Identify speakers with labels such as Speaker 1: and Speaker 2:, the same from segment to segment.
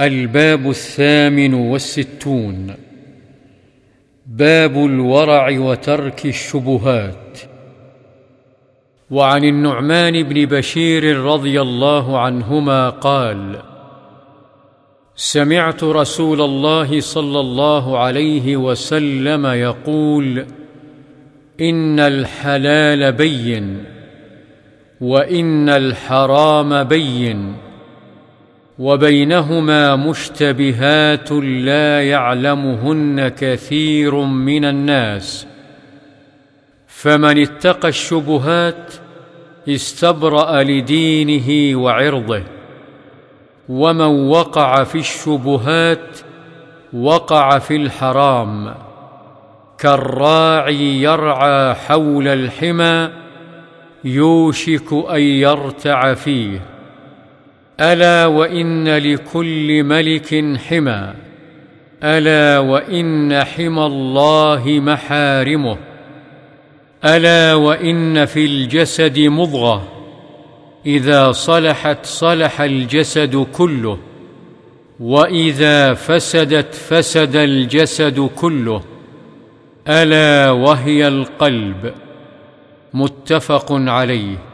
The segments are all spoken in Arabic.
Speaker 1: الباب الثامن والستون. باب الورع وترك الشبهات. وعن النعمان بن بشير رضي الله عنهما قال سمعت رسول الله صلى الله عليه وسلم يقول إن الحلال بين وإن الحرام بين. وبينهما مشتبهات لا يعلمهن كثير من الناس. فمن اتقى الشبهات استبرأ لدينه وعرضه ومن وقع في الشبهات وقع في الحرام. كالراعي يرعى حول الحمى يوشك أن يرتع فيه. ألا وإن لكل ملك حمى ألا وإن حمى الله محارمه. ألا وإن في الجسد مضغة. إذا صلحت صلح الجسد كله. وإذا فسدت فسد الجسد كله. ألا وهي القلب. متفق عليه.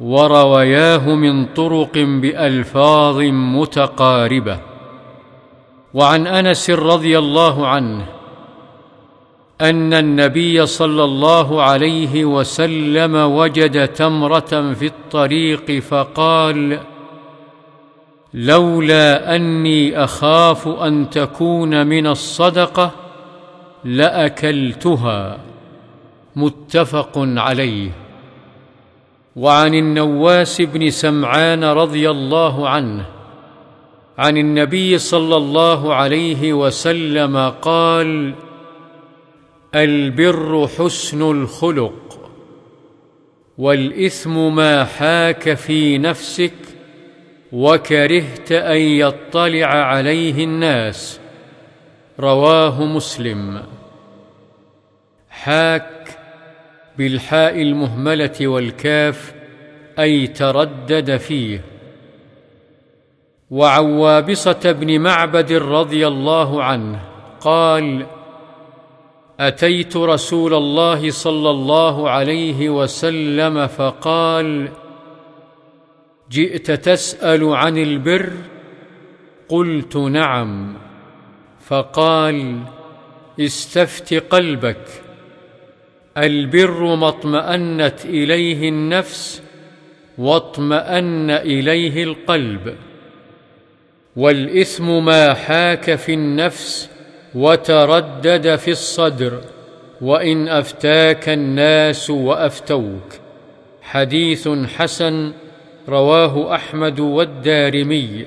Speaker 1: ورواياه من طرق بألفاظ متقاربة. وعن أنس رضي الله عنه أن النبي صلى الله عليه وسلم وجد تمرة في الطريق فقال لولا أني أخاف أن تكون من الصدقة لأكلتها. متفق عليه. وعن النواس بن سمعان رضي الله عنه عن النبي صلى الله عليه وسلم قال البر حسن الخلق والإثم ما حاك في نفسك وكرهت أن يطلع عليه الناس. رواه مسلم. حاك بالحاء المهملة والكاف أي تردد فيه. وعن وابصه بن معبد رضي الله عنه قال أتيت رسول الله صلى الله عليه وسلم فقال جئت تسأل عن البر؟ قلت نعم. فقال استفت قلبك. البر ما اطمانت إليه النفس واطمان إليه القلب والإثم ما حاك في النفس وتردد في الصدر وإن أفتاك الناس وأفتوك. حديث حسن رواه أحمد والدارمي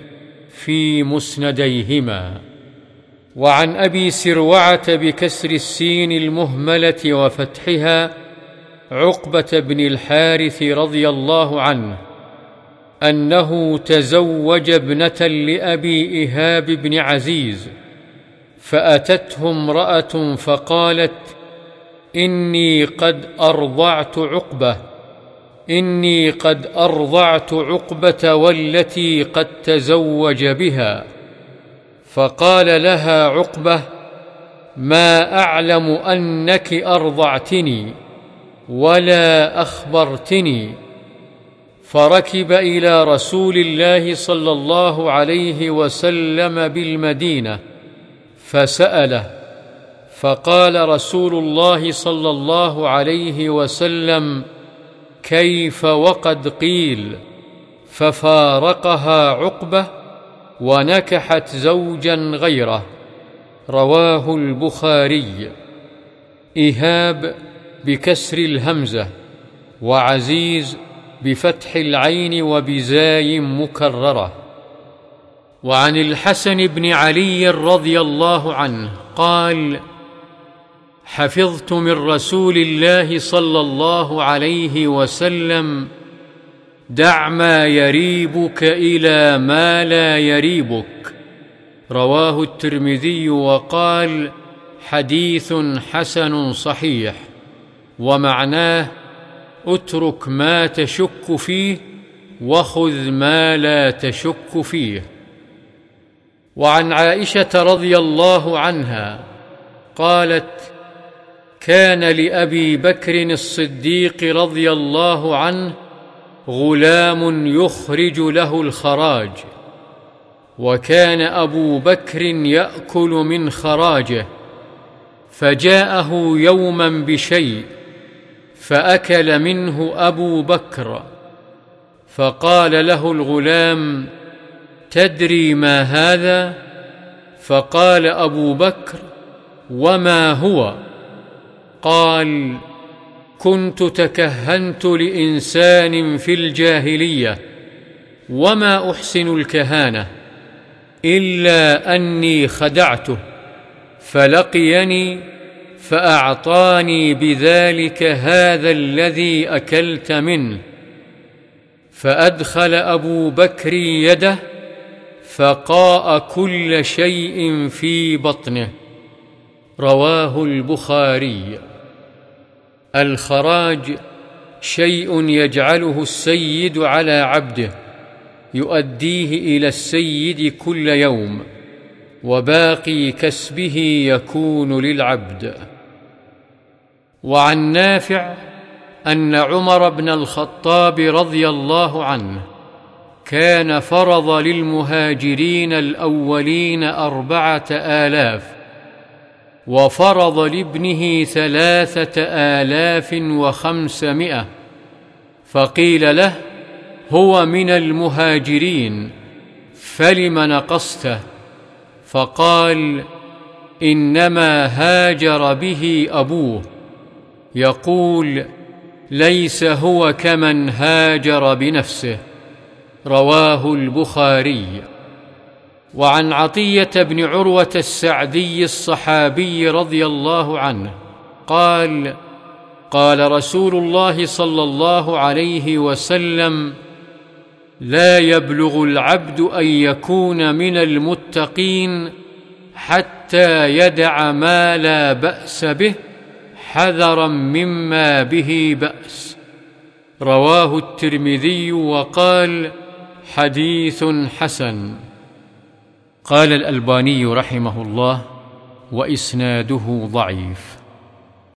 Speaker 1: في مسنديهما. وعن أبي سروعة بكسر السين المهملة وفتحها عقبة بن الحارث رضي الله عنه أنه تزوج ابنة لأبي ايهاب بن عزيز فأتته امرأة فقالت إني قد أرضعت عقبة إني قد أرضعت عقبة والتي قد تزوج بها. فقال لها عقبة ما أعلم أنك أرضعتني ولا أخبرتني. فركب إلى رسول الله صلى الله عليه وسلم بالمدينة فسأله فقال رسول الله صلى الله عليه وسلم كيف وقد قيل؟ ففارقها عقبة ونكحت زوجا غيره. رواه البخاري. إيهاب بكسر الهمزة وعزيز بفتح العين وبزاي مكررة. وعن الحسن بن علي رضي الله عنه قال حفظت من رسول الله صلى الله عليه وسلم دع ما يريبك إلى ما لا يريبك. رواه الترمذي وقال حديث حسن صحيح. ومعناه اترك ما تشك فيه وخذ ما لا تشك فيه. وعن عائشة رضي الله عنها قالت كان لأبي بكر الصديق رضي الله عنه غلام يخرج له الخراج. وكان أبو بكر يأكل من خراجه فجاءه يوما بشيء فأكل منه أبو بكر. فقال له الغلام تدري ما هذا؟ فقال أبو بكر وما هو؟ قال كنت تكهنت لإنسان في الجاهلية وما أحسن الكهانة إلا أني خدعته فلقيني فأعطاني بذلك هذا الذي أكلت منه فأدخل أبو بكر يده فقاء كل شيء في بطنه رواه البخاري. الخراج شيء يجعله السيد على عبده يؤديه إلى السيد كل يوم وباقي كسبه يكون للعبد. وعن نافع أن عمر بن الخطاب رضي الله عنه كان فرض للمهاجرين الأولين أربعة آلاف وفرض لابنه ثلاثة آلاف وخمسمائة. فقيل له هو من المهاجرين فلم نقصته؟ فقال إنما هاجر به أبوه. يقول ليس هو كمن هاجر بنفسه. رواه البخاري. وعن عطية بن عروة السعدي الصحابي رضي الله عنه قال قال رسول الله صلى الله عليه وسلم لا يبلغ العبد أن يكون من المتقين حتى يدع ما لا بأس به حذرا مما به بأس. رواه الترمذي وقال حديث حسن. قال الألباني رحمه الله وإسناده ضعيف.